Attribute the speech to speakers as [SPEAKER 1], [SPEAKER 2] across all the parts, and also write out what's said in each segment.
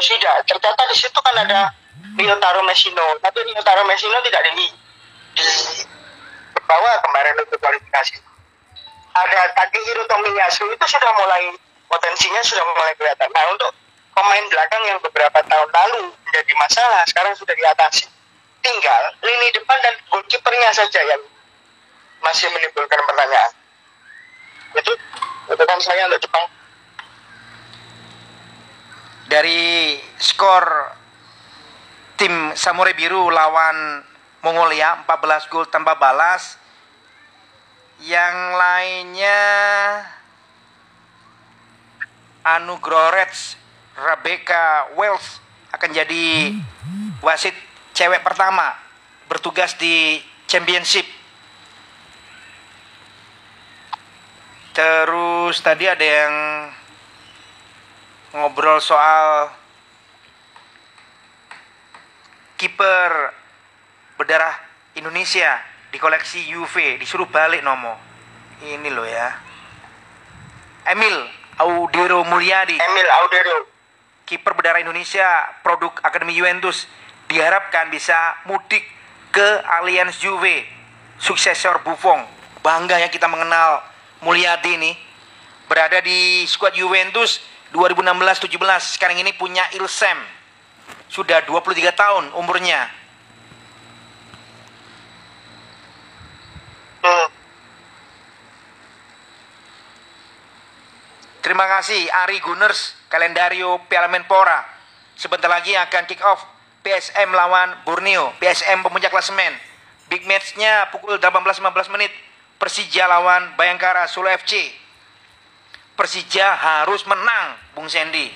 [SPEAKER 1] Yoshida. Ternyata di situ kan ada Ryotaro Messino, tapi Ryotaro Messino tidak di, bawah kemarin untuk kualifikasi. Ada Takehiro Tomiyasu itu sudah mulai potensinya sudah mulai kelihatan. Nah untuk pemain belakang yang beberapa tahun lalu menjadi masalah sekarang sudah diatasi. Tinggal lini depan dan goalkeepernya saja yang masih menimbulkan pertanyaan. Itu catatan saya untuk Jepang.
[SPEAKER 2] Dari skor tim Samurai Biru lawan Mongolia 14 gol tanpa balas. Yang lainnya Anu Grorets Rebecca Wells akan jadi wasit cewek pertama bertugas di championship. Terus tadi ada yang ngobrol soal kiper berdarah Indonesia di koleksi UV disuruh balik nomo. Ini loh ya. Emil Audero Mulyadi.
[SPEAKER 1] Emil Audero.
[SPEAKER 2] Kiper berdarah Indonesia produk Akademi Juventus diharapkan bisa mudik ke Allianz Juve. Suksesor Buffon. Bangga ya kita mengenal Mulyadi ini. Berada di skuad Juventus 2016-17 sekarang ini punya Ilsem sudah 23 tahun umurnya.
[SPEAKER 1] hmm.
[SPEAKER 2] Terima kasih Ari Gunners, kalendario Piala Menpora. Sebentar lagi akan kick off PSM lawan Borneo, PSM pemuncak klasemen. Big match-nya pukul 18.15 menit. Persija lawan Bayangkara Solo FC. Persija harus menang, Bung Sandy.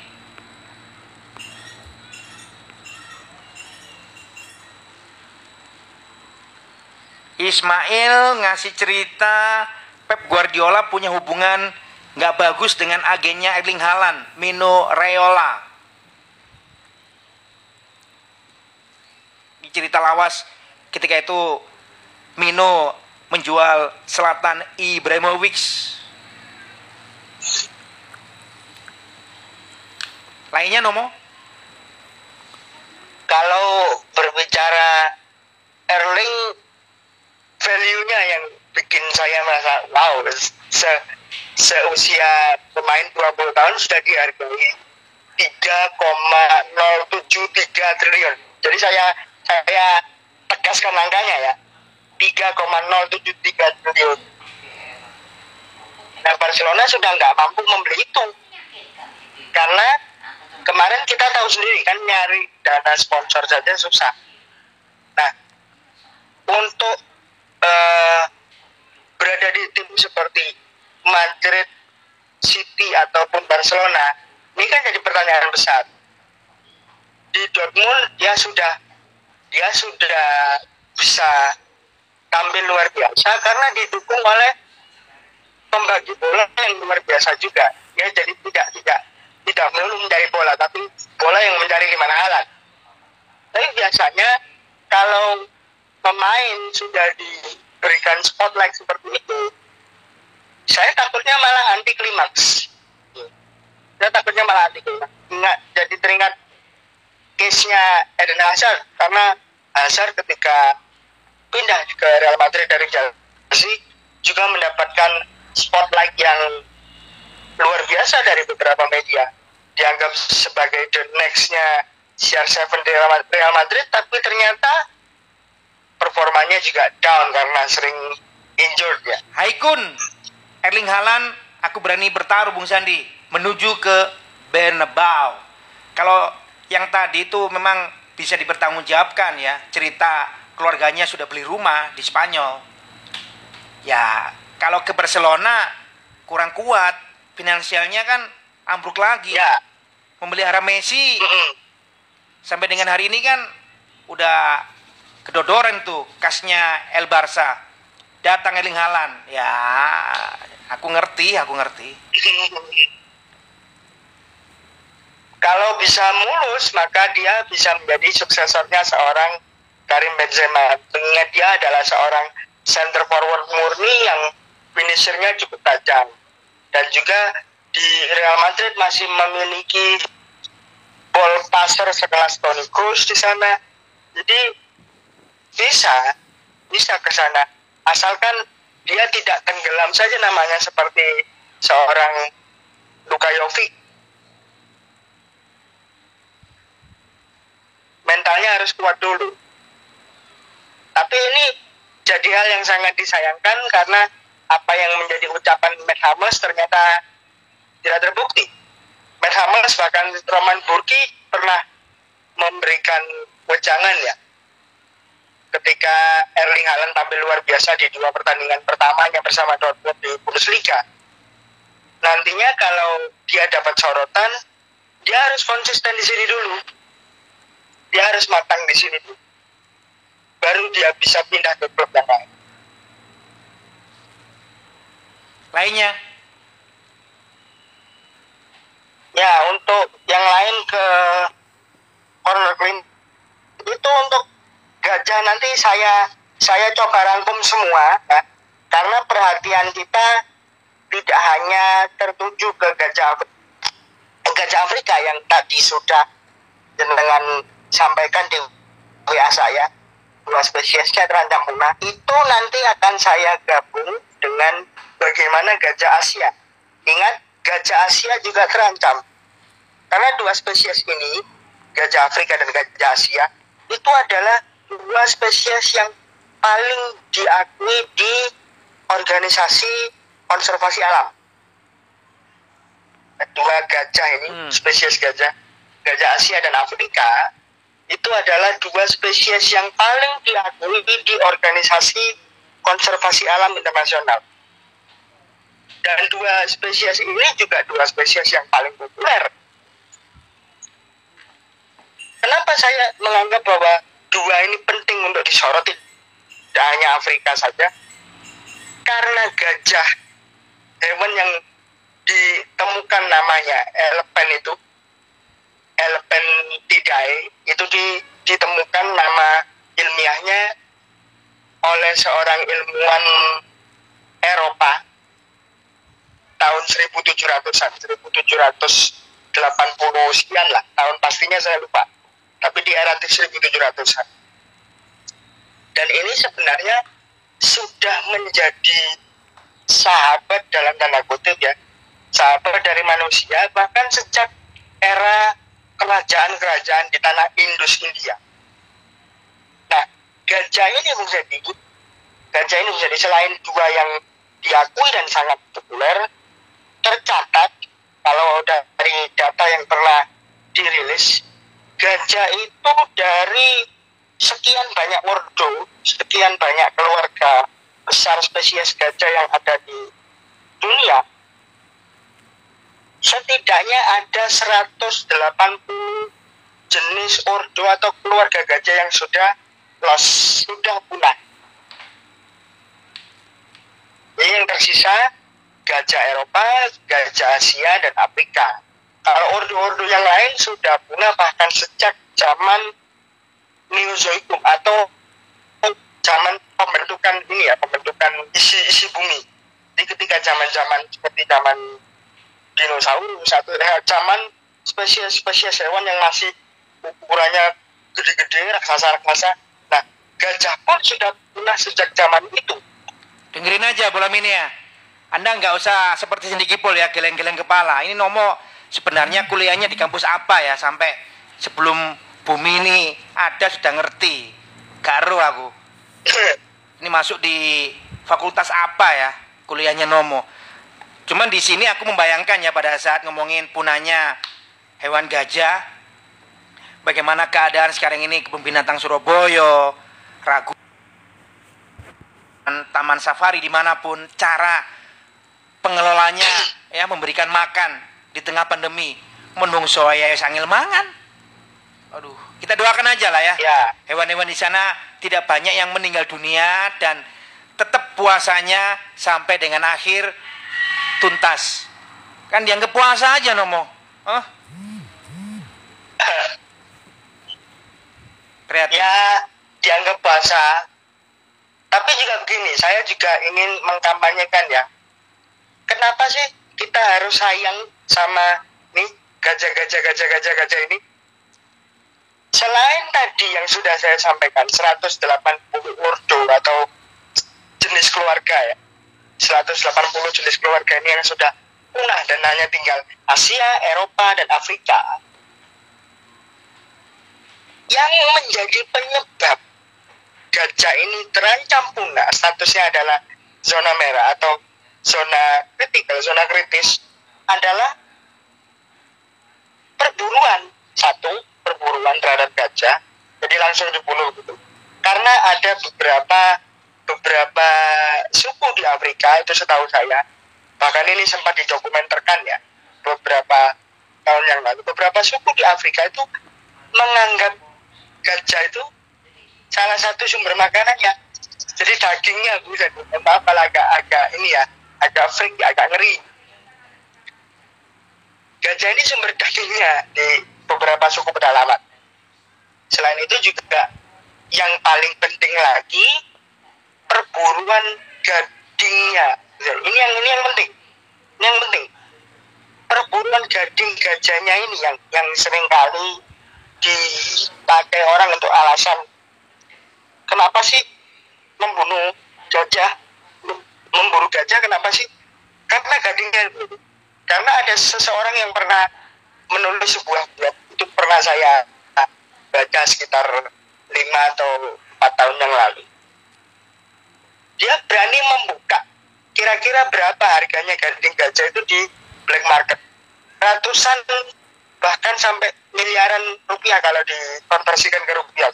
[SPEAKER 2] Ismail ngasih cerita Pep Guardiola punya hubungan nggak bagus dengan agennya Erling Haaland, Mino Raiola. Di cerita lawas ketika itu Mino menjual Selatan Ibrahimovic. Lainnya Nomo?
[SPEAKER 1] Kalau berbicara Erling value-nya yang bikin saya merasa wow se seusia pemain 20 tahun sudah dihargai 3,073 triliun. Jadi saya saya tegaskan angkanya ya. 3,073 triliun. Nah Barcelona sudah nggak mampu membeli itu karena kemarin kita tahu sendiri kan nyari dana sponsor saja susah. Nah untuk uh, berada di tim seperti Madrid, City ataupun Barcelona, ini kan jadi pertanyaan besar. Di Dortmund dia sudah dia sudah bisa tampil luar biasa karena didukung oleh pembagi bola yang luar biasa juga. Ya jadi tidak tidak tidak melulu mencari bola, tapi bola yang mencari di mana halan. Tapi biasanya kalau pemain sudah diberikan spotlight seperti itu, saya takutnya malah anti klimaks. Saya takutnya malah anti klimaks. Nggak jadi teringat case-nya Eden Hazard karena Hazard ketika pindah ke Real Madrid dari Chelsea juga mendapatkan spotlight yang luar biasa dari beberapa media dianggap sebagai the next-nya CR7 Real Madrid tapi ternyata performanya juga down karena sering injured ya.
[SPEAKER 2] Haikun, Erling Haaland, aku berani bertaruh Bung Sandi menuju ke Bernabeu. Kalau yang tadi itu memang bisa dipertanggungjawabkan ya cerita keluarganya sudah beli rumah di Spanyol. Ya kalau ke Barcelona kurang kuat finansialnya kan ambruk lagi.
[SPEAKER 1] Ya.
[SPEAKER 2] Memelihara Messi
[SPEAKER 1] Mm -mm.
[SPEAKER 2] sampai dengan hari ini kan udah kedodoran tuh kasnya El Barca datang Erling Haaland ya aku ngerti aku ngerti
[SPEAKER 1] Kalau bisa mulus maka dia bisa menjadi suksesornya seorang Karim Benzema. Mengingat dia adalah seorang center forward murni yang finishernya cukup tajam dan juga di Real Madrid masih memiliki ball passer sekelas Toni Kroos di sana. Jadi bisa, bisa ke sana. Asalkan dia tidak tenggelam saja namanya seperti seorang Luka Jovic. Mentalnya harus kuat dulu. Tapi ini jadi hal yang sangat disayangkan karena apa yang menjadi ucapan Matt Hummels ternyata tidak terbukti. Matt Hummels bahkan Roman Burki pernah memberikan wejangan ya ketika Erling Haaland tampil luar biasa di dua pertandingan pertamanya bersama Dortmund di Bundesliga. Nantinya kalau dia dapat sorotan, dia harus konsisten di sini dulu. Dia harus matang di sini dulu. Baru dia bisa pindah ke klub yang lain.
[SPEAKER 2] Lainnya,
[SPEAKER 1] Ya, untuk yang lain ke corner clean itu untuk gajah nanti saya saya coba rangkum semua ya. Karena perhatian kita tidak hanya tertuju ke gajah gajah Afrika yang tadi sudah dengan sampaikan di WA saya dua spesiesnya terancam punah. Itu nanti akan saya gabung dengan bagaimana gajah Asia. Ingat gajah Asia juga terancam. Karena dua spesies ini gajah Afrika dan gajah Asia itu adalah dua spesies yang paling diakui di organisasi konservasi alam. Dua gajah ini
[SPEAKER 2] Hmm.
[SPEAKER 1] spesies gajah gajah Asia dan Afrika itu adalah dua spesies yang paling diakui di organisasi konservasi alam internasional. Dan dua spesies ini juga dua spesies yang paling populer. Kenapa saya menganggap bahwa dua ini penting untuk disorot tidak hanya Afrika saja. Karena gajah hewan yang ditemukan namanya elepen itu Elephantidae itu di, ditemukan nama ilmiahnya oleh seorang ilmuwan Eropa tahun 1700-an 1780 sekian lah tahun pastinya saya lupa tapi di era 1700-an dan ini sebenarnya sudah menjadi sahabat dalam tanda kutip ya sahabat dari manusia bahkan sejak era kerajaan-kerajaan di tanah Indus India. Nah, gajah ini menjadi gajah ini menjadi selain dua yang diakui dan sangat populer, tercatat kalau dari data yang pernah dirilis, gajah itu dari sekian banyak ordo, sekian banyak keluarga besar spesies gajah yang ada di dunia, setidaknya ada 180 jenis ordo atau keluarga gajah yang sudah lost, sudah punah. Ini yang tersisa gajah Eropa, gajah Asia, dan Afrika. Kalau ordo-ordo yang lain sudah punah bahkan sejak zaman Neozoikum atau zaman pembentukan ini ya, pembentukan isi-isi bumi. Jadi ketika zaman-zaman seperti zaman dinosaurus atau eh, zaman spesies-spesies hewan yang masih ukurannya gede-gede, raksasa-raksasa. Gajah pun sudah punah sejak zaman itu.
[SPEAKER 2] dengerin aja bola mini ya. Anda nggak usah seperti Cindy Kipul ya, geleng-geleng kepala. Ini Nomo sebenarnya kuliahnya di kampus apa ya, sampai sebelum bumi ini ada sudah ngerti. Garu aku. Ini masuk di fakultas apa ya, kuliahnya Nomo. Cuman di sini aku membayangkan ya pada saat ngomongin punahnya hewan gajah, bagaimana keadaan sekarang ini kebun binatang Surabaya, Ragu, taman safari di mana pun, cara pengelolanya ya memberikan makan di tengah pandemi, menungso ya sangil mangan. Aduh, kita doakan aja lah ya.
[SPEAKER 1] Ya,
[SPEAKER 2] Hewan-hewan di sana tidak banyak yang meninggal dunia dan tetap puasanya sampai dengan akhir tuntas. Kan dianggap puasa aja nomo. Hah? Kreatif.
[SPEAKER 1] ya dianggap bahasa. Tapi juga begini, saya juga ingin mengkampanyekan ya. Kenapa sih kita harus sayang sama nih gajah-gajah gajah-gajah gajah ini? selain tadi yang sudah saya sampaikan 180 ordo atau jenis keluarga ya 180 jenis keluarga ini yang sudah punah dan hanya tinggal Asia, Eropa, dan Afrika yang menjadi penyebab gajah ini terancam punah. Statusnya adalah zona merah atau zona kritikal, zona kritis adalah perburuan. Satu perburuan terhadap gajah. Jadi langsung dibunuh gitu. Karena ada beberapa beberapa suku di Afrika itu setahu saya bahkan ini sempat didokumenterkan ya beberapa tahun yang lalu beberapa suku di Afrika itu menganggap gajah itu salah satu sumber makanannya jadi dagingnya bu jadi apa agak agak ini ya agak freak agak ngeri. Gajah ini sumber dagingnya di beberapa suku pedalaman. Selain itu juga yang paling penting lagi perburuan gadingnya. Ini yang ini yang penting. Ini yang penting. Perburuan gading gajahnya ini yang yang sering kali dipakai orang untuk alasan kenapa sih membunuh gajah? Memburu gajah kenapa sih? Karena gadingnya karena ada seseorang yang pernah menulis sebuah blog. Itu pernah saya baca sekitar lima atau empat tahun yang lalu. Dia berani membuka kira-kira berapa harganya gading gajah itu di black market. Ratusan bahkan sampai miliaran rupiah kalau dikonversikan ke rupiah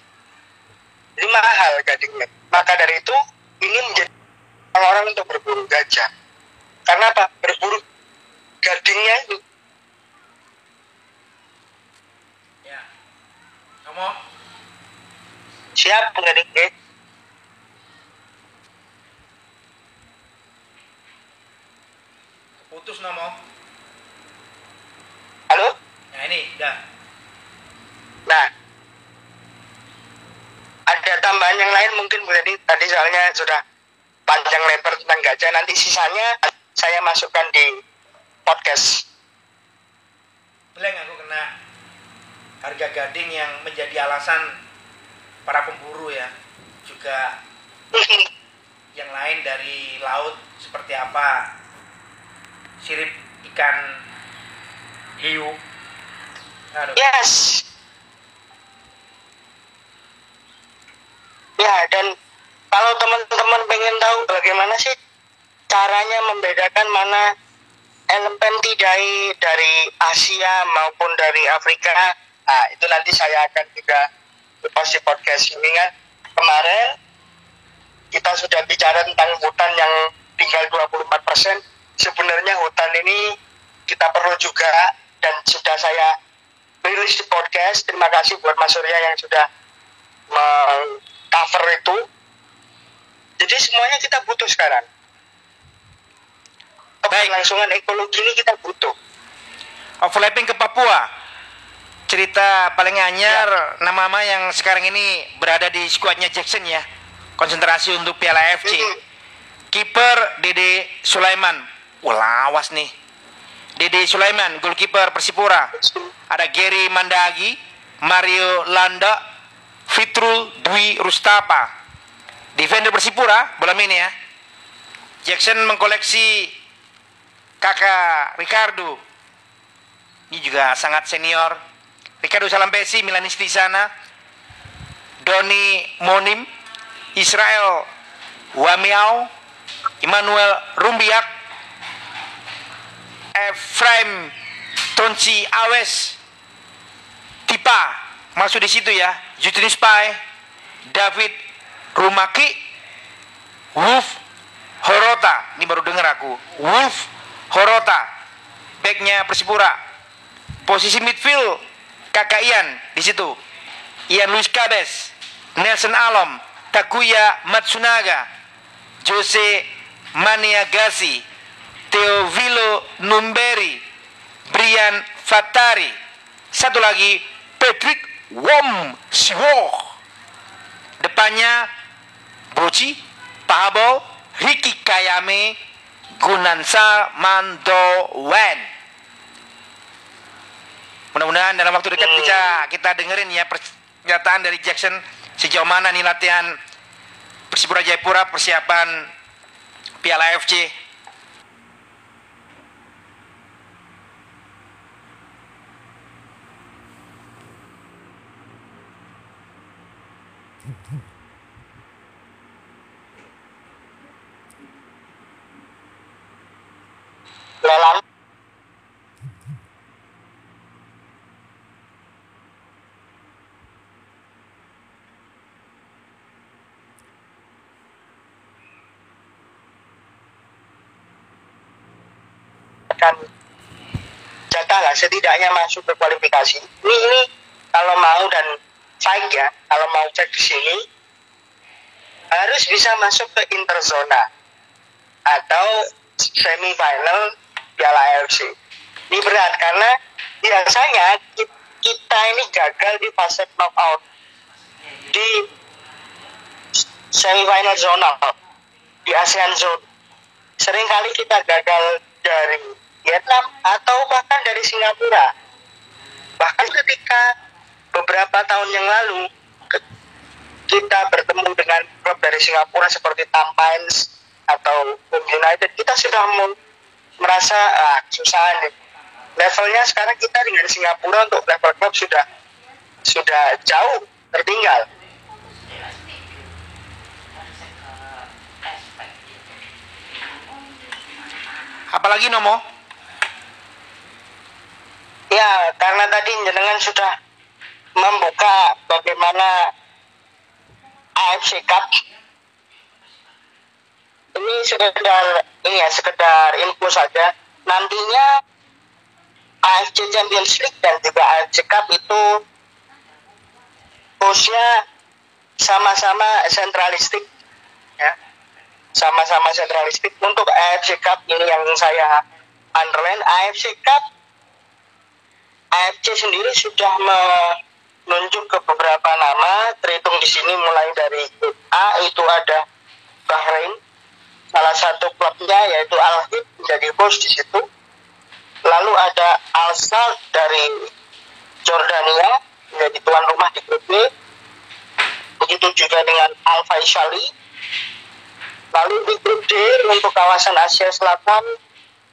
[SPEAKER 1] ini mahal gadingnya. Maka dari itu ini menjadi orang-orang untuk berburu gajah. Karena apa? Berburu gadingnya itu.
[SPEAKER 2] Ya. Ngomong
[SPEAKER 1] siap gading
[SPEAKER 2] putus ngomong
[SPEAKER 1] halo
[SPEAKER 2] nah ini dah
[SPEAKER 1] nah ada tambahan yang lain mungkin Bu Tadi tadi soalnya sudah panjang lebar tentang gajah. Nanti sisanya saya masukkan di podcast.
[SPEAKER 2] Beleng aku kena harga gading yang menjadi alasan para pemburu ya? Juga yang lain dari laut seperti apa? Sirip ikan hiu. Aduh.
[SPEAKER 1] yes ya dan kalau teman-teman pengen tahu bagaimana sih caranya membedakan mana elemen tidai dari Asia maupun dari Afrika nah itu nanti saya akan juga post di podcast ini kan. Kemarin kita sudah bicara tentang hutan yang tinggal 24 persen. Sebenarnya hutan ini kita perlu juga dan sudah saya rilis di podcast. Terima kasih buat Mas Surya yang sudah cover itu. Jadi semuanya kita butuh sekarang. Keberlangsungan ekologi ini kita butuh.
[SPEAKER 2] Overlapping ke Papua. Cerita paling anyar
[SPEAKER 1] Ya.
[SPEAKER 2] nama-nama yang sekarang ini berada di skuadnya Jackson ya. Konsentrasi untuk Piala AFC
[SPEAKER 1] Mhm.
[SPEAKER 2] kiper Dede Sulaiman. Wah lawas nih. Dede Sulaiman goalkeeper Persipura. Ada Gary Mandagi Mario Landa Fitrul Dwi Rustapa. Defender Persipura bola ini ya. Jackson mengkoleksi kakak Ricardo. Ini juga sangat senior. Ricardo Salampesi Milanis di sana. Doni Monim Israel Wamiau Immanuel Rumbiak Efraim Tonci Awes Tipa masuk di situ ya Justinus Pai David Rumaki Wolf Horota. Ini baru dengar aku. Wolf Horota. Backnya Persipura. Posisi midfield kakak Ian di situ. Ian Luis Cabes Nelson Alom Takuya Matsunaga Jose Maniagasi Teovilo Numberi Brian Fatari satu lagi Patrick Wom Siwo depannya Boci Pahabo Ricky Kayame Gunansa Mandowen. Mudah-mudahan dalam waktu dekat bisa kita dengerin ya per- pernyataan dari Jackson sejauh mana nih latihan Persipura Jayapura persiapan Piala AFC
[SPEAKER 1] lelang akan jatah lah setidaknya masuk ke kualifikasi. Ini ini kalau mau dan fight ya kalau mau cek di sini harus bisa masuk ke interzona atau semifinal Piala AFC ini berat karena biasanya ki- kita ini gagal di fase knockout. Di semifinal zona di ASEAN Zone. Seringkali kita gagal dari Vietnam atau bahkan dari Singapura. Bahkan ketika beberapa tahun yang lalu kita bertemu dengan klub dari Singapura seperti Tampines atau United kita sudah merasa ah, susah nih levelnya sekarang kita dengan Singapura untuk level klub sudah sudah jauh tertinggal.
[SPEAKER 2] Apalagi Nomo?
[SPEAKER 1] Ya, karena tadi jenengan sudah membuka bagaimana AFC Cup. Sekedar ini ya sekedar info saja. Nantinya AFC Champions League dan juga AFC Cup itu hostnya sama-sama sentralistik ya sama-sama sentralistik untuk AFC Cup ini yang saya underline AFC Cup AFC sendiri sudah menunjuk ke beberapa nama terhitung di sini mulai dari A itu ada Bahrain salah satu klubnya yaitu Al Hid menjadi host di situ. Lalu ada Al Sadd dari Jordania menjadi tuan rumah di grup B. Begitu juga dengan Al Faisali. Lalu di grup D untuk kawasan Asia Selatan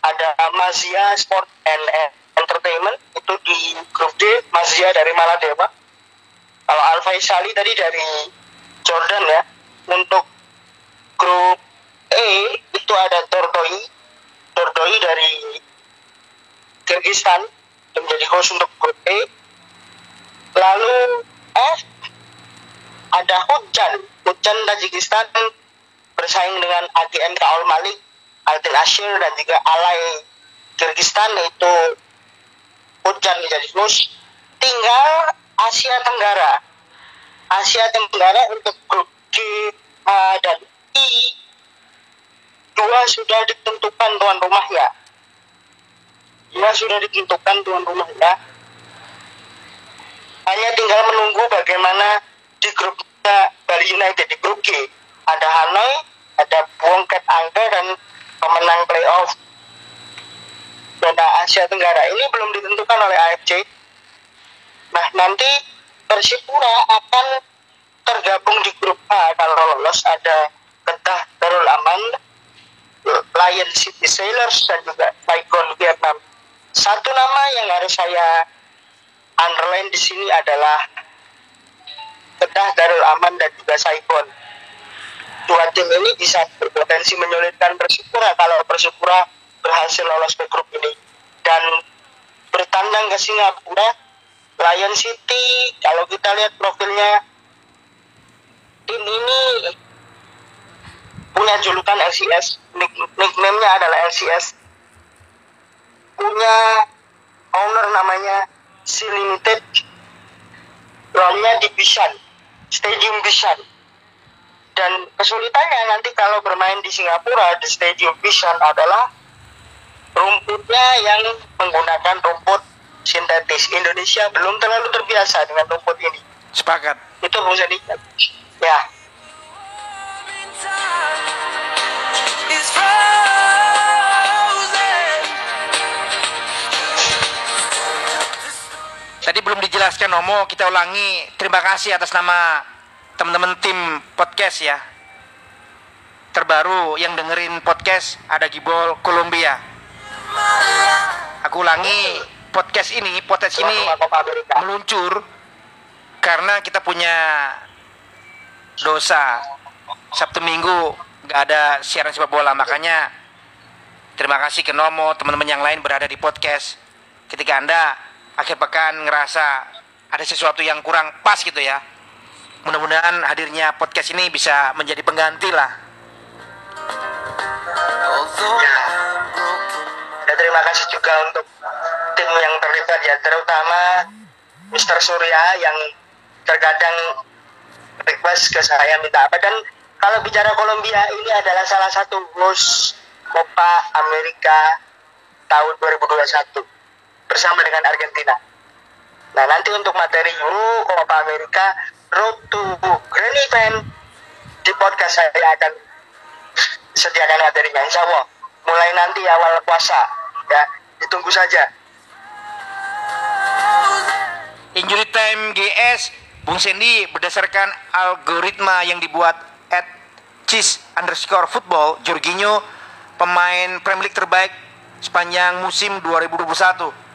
[SPEAKER 1] ada Mazia Sport and Entertainment. Itu di grup D Mazia dari Maladewa kalau Al Faisali tadi dari Jordan ya. Untuk grup E itu ada Tordoi. Tordoi dari Kyrgyzstan menjadi host untuk grup E. Lalu F ada Hujan Hujan Tajikistan bersaing dengan AGM Kaol Malik Altin Ashir dan juga Alay Kyrgyzstan itu Hujan menjadi host. Tinggal Asia Tenggara. Asia Tenggara untuk grup G dan I dua sudah ditentukan tuan rumahnya dua sudah ditentukan tuan rumahnya hanya tinggal menunggu bagaimana di grupnya Bali United di grup G. Ada Hanoi ada Buangket Angke dan pemenang playoff zona Asia Tenggara. Ini belum ditentukan oleh AFC nah nanti Persipura akan tergabung di grup A. Kalau lolos ada Kedah Darul Aman Lion City Sailors dan juga Saigon Vietnam. Satu nama yang harus saya underline di sini adalah Kedah Darul Aman dan juga Saigon dua tim ini bisa berpotensi menyulitkan Persipura kalau Persipura berhasil lolos ke grup ini. Dan bertandang ke Singapura Lion City kalau kita lihat profilnya tim ini punya julukan LCS Nick, nickname-nya adalah LCS punya owner namanya C Limited. Lawannya di Bishan Stadium Bishan. Dan kesulitannya nanti kalau bermain di Singapura di Stadium Bishan adalah rumputnya yang menggunakan rumput sintetis. Indonesia belum terlalu terbiasa dengan rumput ini.
[SPEAKER 2] Sepakat.
[SPEAKER 1] Itu bisa di ya
[SPEAKER 2] Tadi belum dijelaskan Nomo, kita ulangi. Terima kasih atas nama teman-teman tim podcast ya. Terbaru yang dengerin podcast ada Gibol Columbia. Aku ulangi, podcast ini, podcast ini meluncur karena kita punya dosa Sabtu Minggu nggak ada siaran sepak bola makanya terima kasih ke Nomo teman-teman yang lain berada di podcast ketika anda akhir pekan ngerasa ada sesuatu yang kurang pas gitu ya mudah-mudahan hadirnya podcast ini bisa menjadi pengganti lah
[SPEAKER 1] Ya. Terima kasih juga untuk tim yang terlibat ya, terutama Mr. Surya yang terkadang request ke saya minta apa dan kalau bicara Kolombia ini adalah salah satu host Copa America tahun 2021 bersama dengan Argentina. Nah nanti untuk materi Euro Copa America Road to Grand Event di podcast saya akan sediakan materinya. Insya Allah mulai nanti awal puasa ya. Ditunggu saja.
[SPEAKER 2] Injury time GS Bung Sandy berdasarkan algoritma yang dibuat at cheese underscore football Jorginho pemain Premier League terbaik sepanjang musim 2021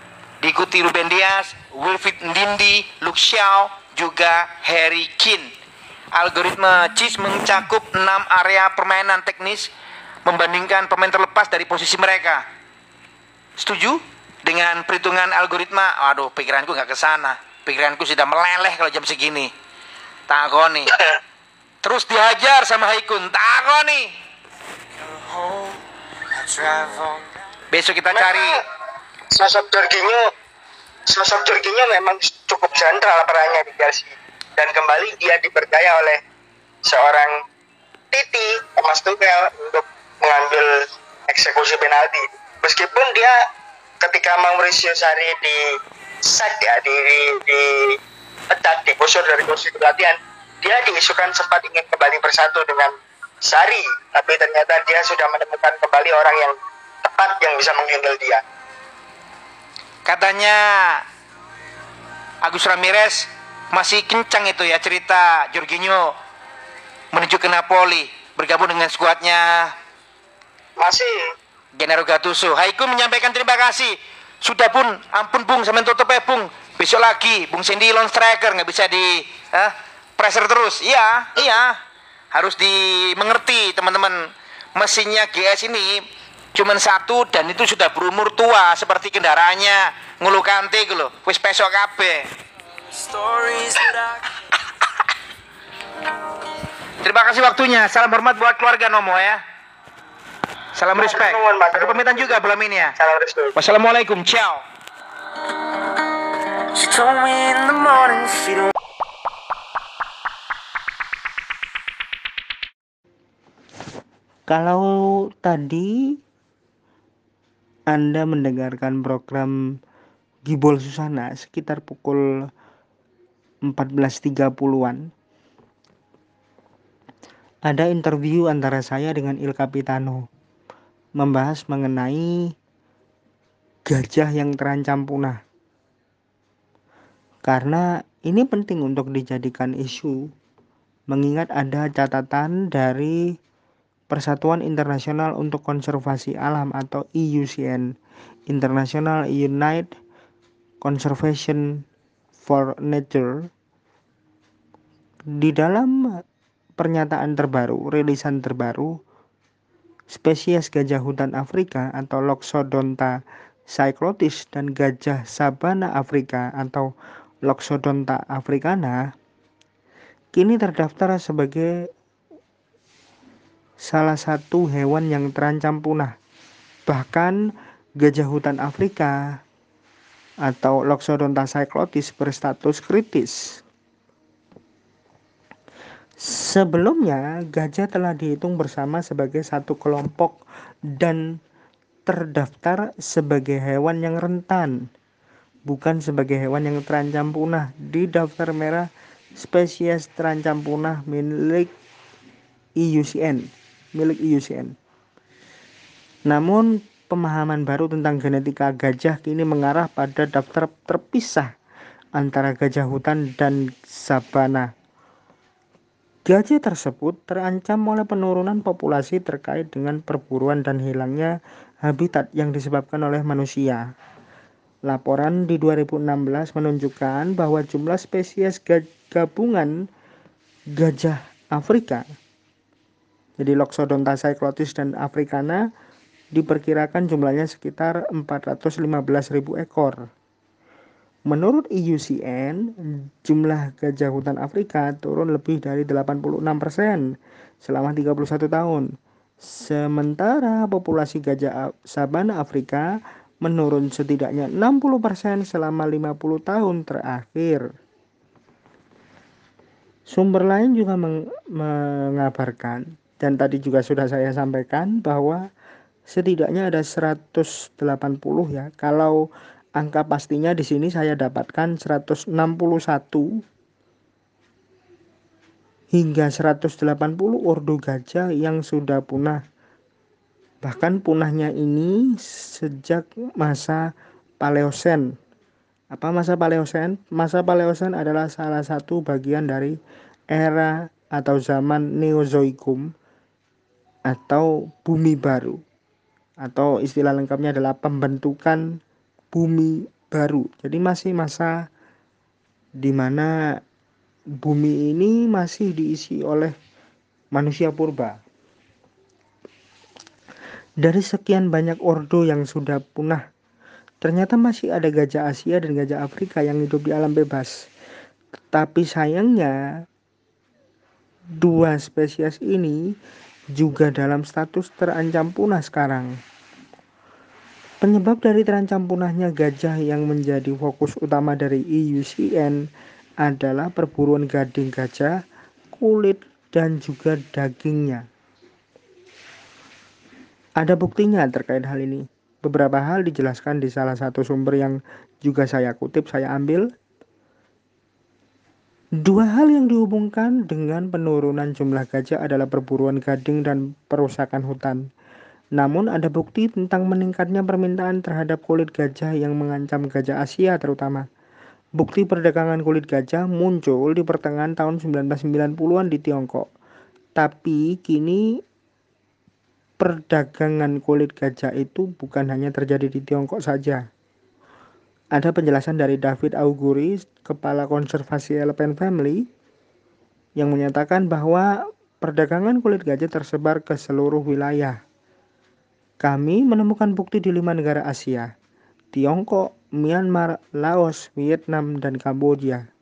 [SPEAKER 2] diikuti Ruben Dias, Wilfried Ndindi, Luke Shaw, juga Harry Kane. Algoritma cheese mencakup 6 area permainan teknis membandingkan pemain terlepas dari posisi mereka. Setuju dengan perhitungan algoritma? Waduh, pikiranku nggak ke sana. Pikiranku sudah meleleh kalau jam segini. Takoni. Terus dihajar sama Haikun. Takoni. Besok kita cari.
[SPEAKER 1] Sosok Jorginho sosok Jorginho memang cukup sentral perannya di Chelsea. Dan kembali dia dipercaya oleh seorang Titi Thomas Tuchel untuk mengambil eksekusi penalti. Meskipun dia ketika Mauricio Sarri di sack ya di di, di pecat digusur dari kursi pelatihan dia diisukan sempat ingin kembali bersatu dengan Sari tapi ternyata dia sudah menemukan kembali orang yang tepat yang bisa menghandle dia
[SPEAKER 2] Katanya Agus Ramirez masih kencang itu ya cerita Jorginho menuju ke Napoli bergabung dengan skuadnya
[SPEAKER 1] masih
[SPEAKER 2] Gennaro Gattuso. Haiku menyampaikan terima kasih. Sudah pun, ampun Bung, sampai tutup ya Bung. Besok lagi, Bung Sandy lone striker nggak bisa di eh, pressure terus. Iya, iya. Harus dimengerti teman-teman. Mesinnya GS ini cuman satu dan itu sudah berumur tua seperti kendaraannya ngulu kante gitu loh. Wis pesok kabeh. Terima kasih waktunya. Salam hormat buat keluarga Nomo ya. Salam respect. Aku pamitan juga belum ini ya.
[SPEAKER 1] salam
[SPEAKER 2] Wassalamualaikum. Ciao.
[SPEAKER 3] She told me in the morning she don't
[SPEAKER 4] Kalau tadi Anda mendengarkan program Gibol Susana sekitar pukul 14.30-an ada interview antara saya dengan Il Capitano membahas mengenai gajah yang terancam punah. Karena ini penting untuk dijadikan isu mengingat ada catatan dari Persatuan Internasional untuk Konservasi Alam atau IUCN International United Conservation for Nature. Di dalam pernyataan terbaru, rilisan terbaru spesies gajah hutan Afrika atau Loxodonta cyclotis dan gajah sabana Afrika atau Loxodonta africana kini terdaftar sebagai salah satu hewan yang terancam punah. Bahkan gajah hutan Afrika atau Loxodonta cyclotis berstatus kritis. Sebelumnya, gajah telah dihitung bersama sebagai satu kelompok dan terdaftar sebagai hewan yang rentan, bukan sebagai hewan yang terancam punah di daftar merah spesies terancam punah milik IUCN, milik IUCN. Namun, pemahaman baru tentang genetika gajah kini mengarah pada daftar terpisah antara gajah hutan dan sabana. Gajah tersebut terancam oleh penurunan populasi terkait dengan perburuan dan hilangnya habitat yang disebabkan oleh manusia. Laporan di 2016 menunjukkan bahwa jumlah spesies gabungan gajah Afrika jadi Loxodonta cyclotis dan africana diperkirakan jumlahnya sekitar 415.000 ekor. Menurut IUCN, jumlah gajah hutan Afrika turun lebih dari 86% selama 31 tahun. Sementara populasi gajah sabana Afrika menurun setidaknya 60% selama 50 tahun terakhir. Sumber lain juga meng mengabarkan dan tadi juga sudah saya sampaikan bahwa setidaknya ada 180 ya. Kalau angka pastinya di sini saya dapatkan 161 hingga 180 ordo gajah yang sudah punah. Bahkan punahnya ini sejak masa Paleosen. Apa masa Paleosen? Masa Paleosen adalah salah satu bagian dari era atau zaman Neozoikum atau bumi baru atau istilah lengkapnya adalah pembentukan bumi baru. Jadi masih masa di mana bumi ini masih diisi oleh manusia purba. Dari sekian banyak ordo yang sudah punah, ternyata masih ada gajah Asia dan gajah Afrika yang hidup di alam bebas. Tapi sayangnya, dua spesies ini juga dalam status terancam punah sekarang. Penyebab dari terancam punahnya gajah yang menjadi fokus utama dari IUCN adalah perburuan gading gajah, kulit, dan juga dagingnya. Ada buktinya terkait hal ini. Beberapa hal dijelaskan di salah satu sumber yang juga saya kutip, saya ambil Dua hal yang dihubungkan dengan penurunan jumlah gajah adalah perburuan gading dan perusakan hutan. Namun ada bukti tentang meningkatnya permintaan terhadap kulit gajah yang mengancam gajah Asia terutama. Bukti perdagangan kulit gajah muncul di pertengahan tahun 1990-an di Tiongkok. Tapi kini perdagangan kulit gajah itu bukan hanya terjadi di Tiongkok saja. Ada penjelasan dari David Auguri, Kepala Konservasi Elephant Family, yang menyatakan bahwa perdagangan kulit gajah tersebar ke seluruh wilayah. Kami menemukan bukti di lima negara Asia, Tiongkok, Myanmar, Laos, Vietnam, dan Kamboja.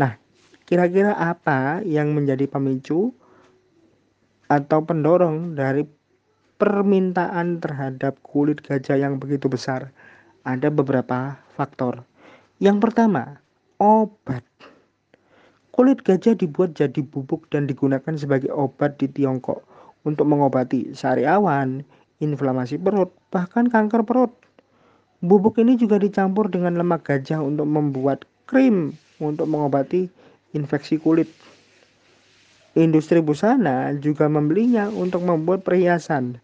[SPEAKER 4] Nah, kira-kira apa yang menjadi pemicu atau pendorong dari permintaan terhadap kulit gajah yang begitu besar? Ada beberapa faktor. Yang pertama, obat. Kulit gajah dibuat jadi bubuk dan digunakan sebagai obat di Tiongkok untuk mengobati sariawan, inflamasi perut, bahkan kanker perut. Bubuk ini juga dicampur dengan lemak gajah untuk membuat krim untuk mengobati infeksi kulit. Industri busana juga membelinya untuk membuat perhiasan.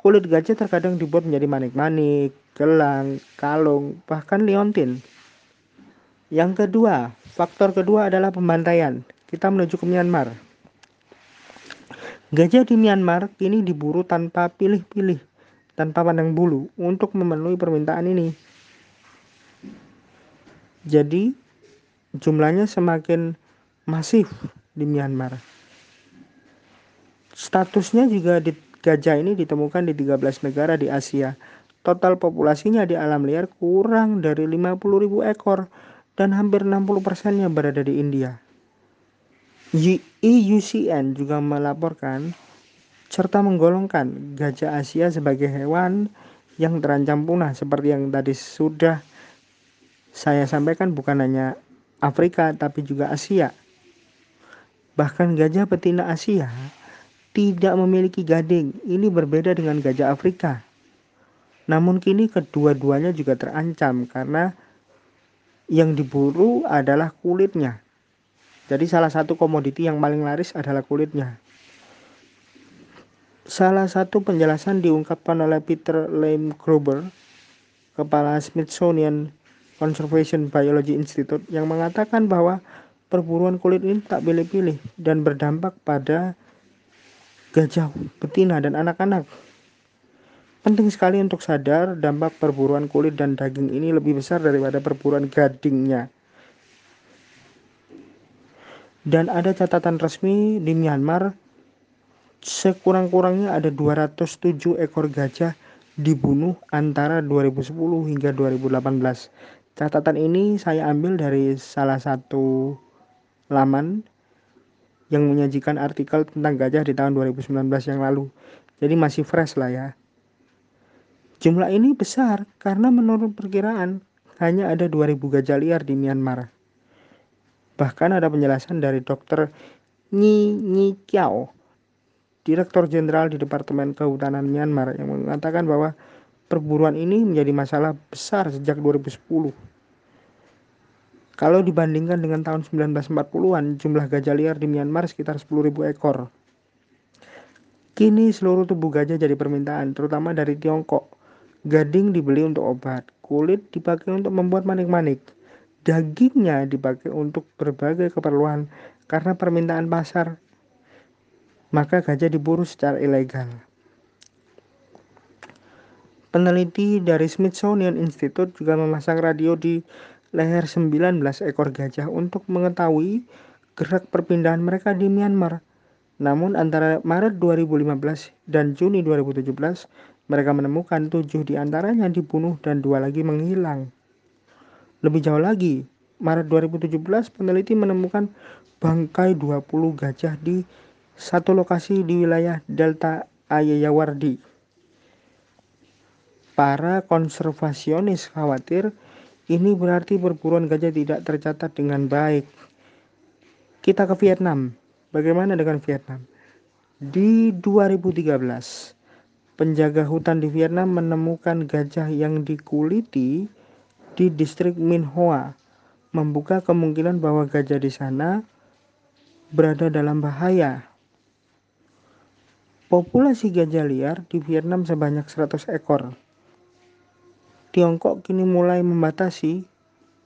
[SPEAKER 4] Kulit gajah terkadang dibuat menjadi manik-manik, gelang, kalung, bahkan liontin. Yang kedua, faktor kedua adalah pembantaian. Kita menuju ke Myanmar. Gajah di Myanmar kini diburu tanpa pilih-pilih, tanpa pandang bulu untuk memenuhi permintaan ini. Jadi, jumlahnya semakin masif di Myanmar. Statusnya juga di gajah ini ditemukan di 13 negara di Asia Total populasinya di alam liar kurang dari 50.000 ekor dan hampir 60 persennya berada di India. IUCN juga melaporkan serta menggolongkan gajah Asia sebagai hewan yang terancam punah seperti yang tadi sudah saya sampaikan bukan hanya Afrika tapi juga Asia. Bahkan gajah betina Asia tidak memiliki gading. Ini berbeda dengan gajah Afrika. Namun kini kedua-duanya juga terancam karena yang diburu adalah kulitnya. Jadi salah satu komoditi yang paling laris adalah kulitnya. Salah satu penjelasan diungkapkan oleh Peter Lame Gruber, kepala Smithsonian Conservation Biology Institute yang mengatakan bahwa perburuan kulit ini tak pilih-pilih dan berdampak pada gajah betina dan anak-anak. Penting sekali untuk sadar dampak perburuan kulit dan daging ini lebih besar daripada perburuan gadingnya. Dan ada catatan resmi di Myanmar sekurang-kurangnya ada 207 ekor gajah dibunuh antara 2010 hingga 2018. Catatan ini saya ambil dari salah satu laman yang menyajikan artikel tentang gajah di tahun 2019 yang lalu. Jadi masih fresh lah ya. Jumlah ini besar karena menurut perkiraan hanya ada 2000 gajah liar di Myanmar. Bahkan ada penjelasan dari Dr. Nyi Nyi Kiao, Direktur Jenderal di Departemen Kehutanan Myanmar yang mengatakan bahwa perburuan ini menjadi masalah besar sejak 2010. Kalau dibandingkan dengan tahun 1940-an, jumlah gajah liar di Myanmar sekitar 10.000 ekor. Kini seluruh tubuh gajah jadi permintaan, terutama dari Tiongkok. Gading dibeli untuk obat, kulit dipakai untuk membuat manik-manik, dagingnya dipakai untuk berbagai keperluan karena permintaan pasar. Maka gajah diburu secara ilegal. Peneliti dari Smithsonian Institute juga memasang radio di leher 19 ekor gajah untuk mengetahui gerak perpindahan mereka di Myanmar. Namun antara Maret 2015 dan Juni 2017, mereka menemukan tujuh di antaranya dibunuh dan dua lagi menghilang. Lebih jauh lagi, Maret 2017 peneliti menemukan bangkai 20 gajah di satu lokasi di wilayah Delta Ayayawardi. Para konservasionis khawatir ini berarti perburuan gajah tidak tercatat dengan baik. Kita ke Vietnam. Bagaimana dengan Vietnam? Di 2013, penjaga hutan di Vietnam menemukan gajah yang dikuliti di distrik Minh Hoa, membuka kemungkinan bahwa gajah di sana berada dalam bahaya. Populasi gajah liar di Vietnam sebanyak 100 ekor. Tiongkok kini mulai membatasi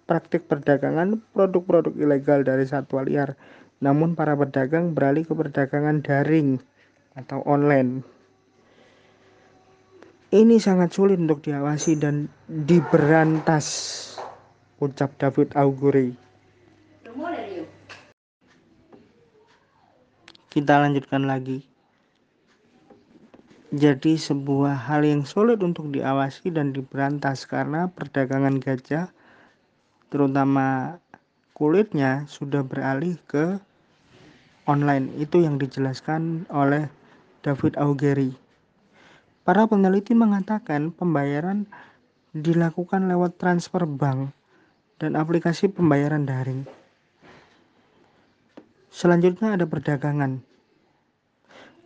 [SPEAKER 4] praktik perdagangan produk-produk ilegal dari satwa liar. Namun para pedagang beralih ke perdagangan daring atau online. Ini sangat sulit untuk diawasi dan diberantas, ucap David Auguri. Kita lanjutkan lagi. Jadi sebuah hal yang sulit untuk diawasi dan diberantas karena perdagangan gajah terutama kulitnya sudah beralih ke online. Itu yang dijelaskan oleh David Augeri. Para peneliti mengatakan pembayaran dilakukan lewat transfer bank dan aplikasi pembayaran daring. Selanjutnya ada perdagangan.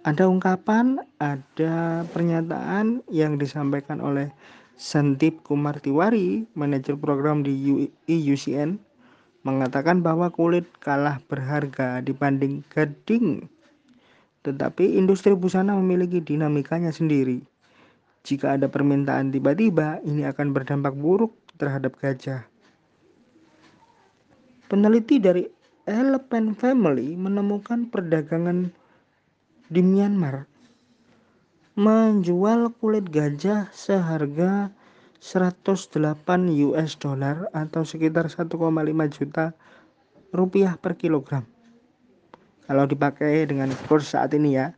[SPEAKER 4] Ada ungkapan, ada pernyataan yang disampaikan oleh Santip Kumar Tiwari, manajer program di IUCN, mengatakan bahwa kulit kalah berharga dibanding gading. Tetapi industri busana memiliki dinamikanya sendiri. Jika ada permintaan tiba-tiba, ini akan berdampak buruk terhadap gajah. Peneliti dari Elephant Family menemukan perdagangan di Myanmar menjual kulit gajah seharga 108 US dollar atau sekitar 1,5 juta rupiah per kilogram. Kalau dipakai dengan kurs saat ini ya.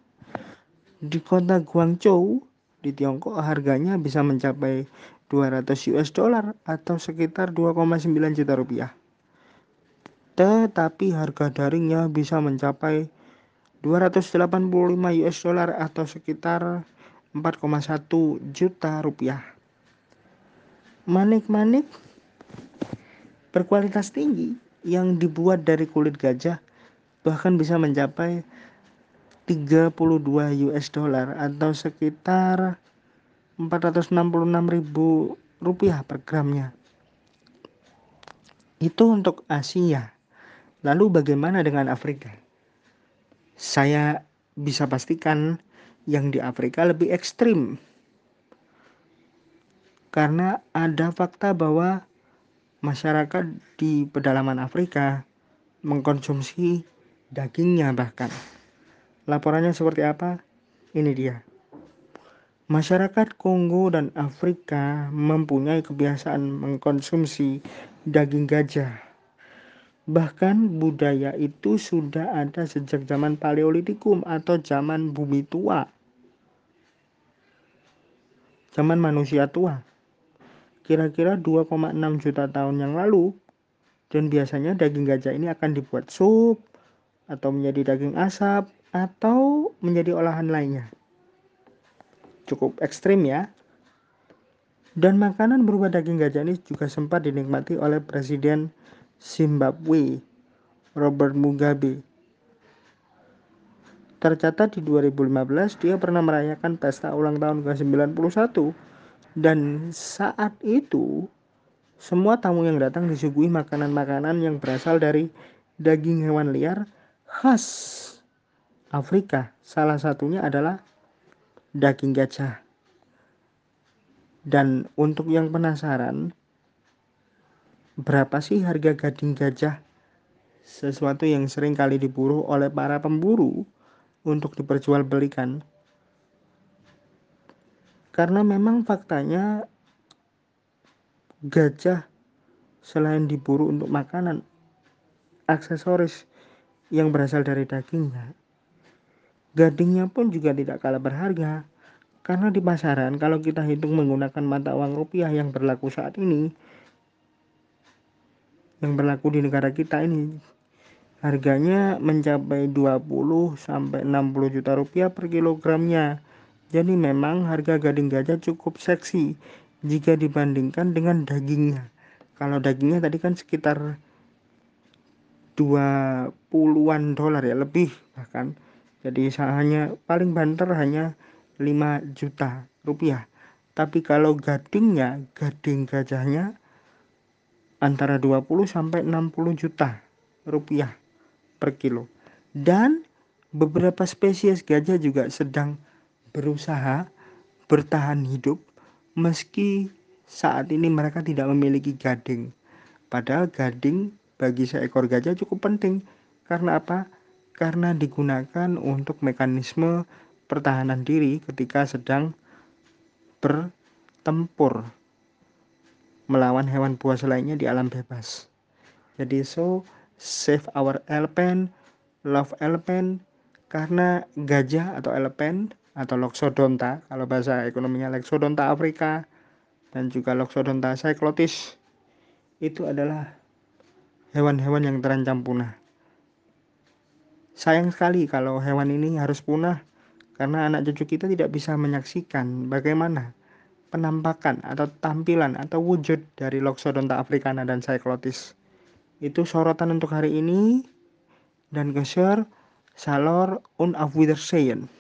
[SPEAKER 4] Di kota Guangzhou di Tiongkok harganya bisa mencapai 200 US dollar atau sekitar 2,9 juta rupiah. Tetapi harga daringnya bisa mencapai 285 US dollar atau sekitar 4,1 juta rupiah. Manik-manik berkualitas tinggi yang dibuat dari kulit gajah bahkan bisa mencapai 32 US dollar atau sekitar 466 ribu rupiah per gramnya. Itu untuk Asia. Lalu bagaimana dengan Afrika? saya bisa pastikan yang di Afrika lebih ekstrim. Karena ada fakta bahwa masyarakat di pedalaman Afrika mengkonsumsi dagingnya bahkan. Laporannya seperti apa? Ini dia. Masyarakat Kongo dan Afrika mempunyai kebiasaan mengkonsumsi daging gajah. Bahkan budaya itu sudah ada sejak zaman Paleolitikum atau zaman bumi tua. Zaman manusia tua. Kira-kira 2,6 juta tahun yang lalu. Dan biasanya daging gajah ini akan dibuat sup atau menjadi daging asap atau menjadi olahan lainnya. Cukup ekstrim ya. Dan makanan berupa daging gajah ini juga sempat dinikmati oleh Presiden Zimbabwe Robert Mugabe. Tercatat di 2015 dia pernah merayakan pesta ulang tahun ke-91 dan saat itu semua tamu yang datang disuguhi makanan-makanan yang berasal dari daging hewan liar khas Afrika. Salah satunya adalah daging gajah. Dan untuk yang penasaran, berapa sih harga gading gajah? Sesuatu yang sering kali diburu oleh para pemburu untuk diperjualbelikan. Karena memang faktanya gajah selain diburu untuk makanan, aksesoris yang berasal dari dagingnya, gadingnya pun juga tidak kalah berharga. Karena di pasaran kalau kita hitung menggunakan mata uang rupiah yang berlaku saat ini, yang berlaku di negara kita ini harganya mencapai 20 sampai 60 juta rupiah per kilogramnya. Jadi memang harga gading gajah cukup seksi jika dibandingkan dengan dagingnya. Kalau dagingnya tadi kan sekitar 20-an dolar ya lebih bahkan. Jadi hanya paling banter hanya 5 juta rupiah. Tapi kalau gadingnya, gading gajahnya antara 20 sampai 60 juta rupiah per kilo. Dan beberapa spesies gajah juga sedang berusaha bertahan hidup meski saat ini mereka tidak memiliki gading. Padahal gading bagi seekor gajah cukup penting. Karena apa? Karena digunakan untuk mekanisme pertahanan diri ketika sedang bertempur melawan hewan buas lainnya di alam bebas. Jadi so save our elephant, love elephant karena gajah atau elephant atau Loxodonta kalau bahasa ekonominya Loxodonta Afrika dan juga Loxodonta cyclotis itu adalah hewan-hewan yang terancam punah. Sayang sekali kalau hewan ini harus punah karena anak cucu kita tidak bisa menyaksikan bagaimana penampakan atau tampilan atau wujud dari Loxodonta africana dan cyclotis. Itu sorotan untuk hari ini dan geser salor un auf Wiedersehen.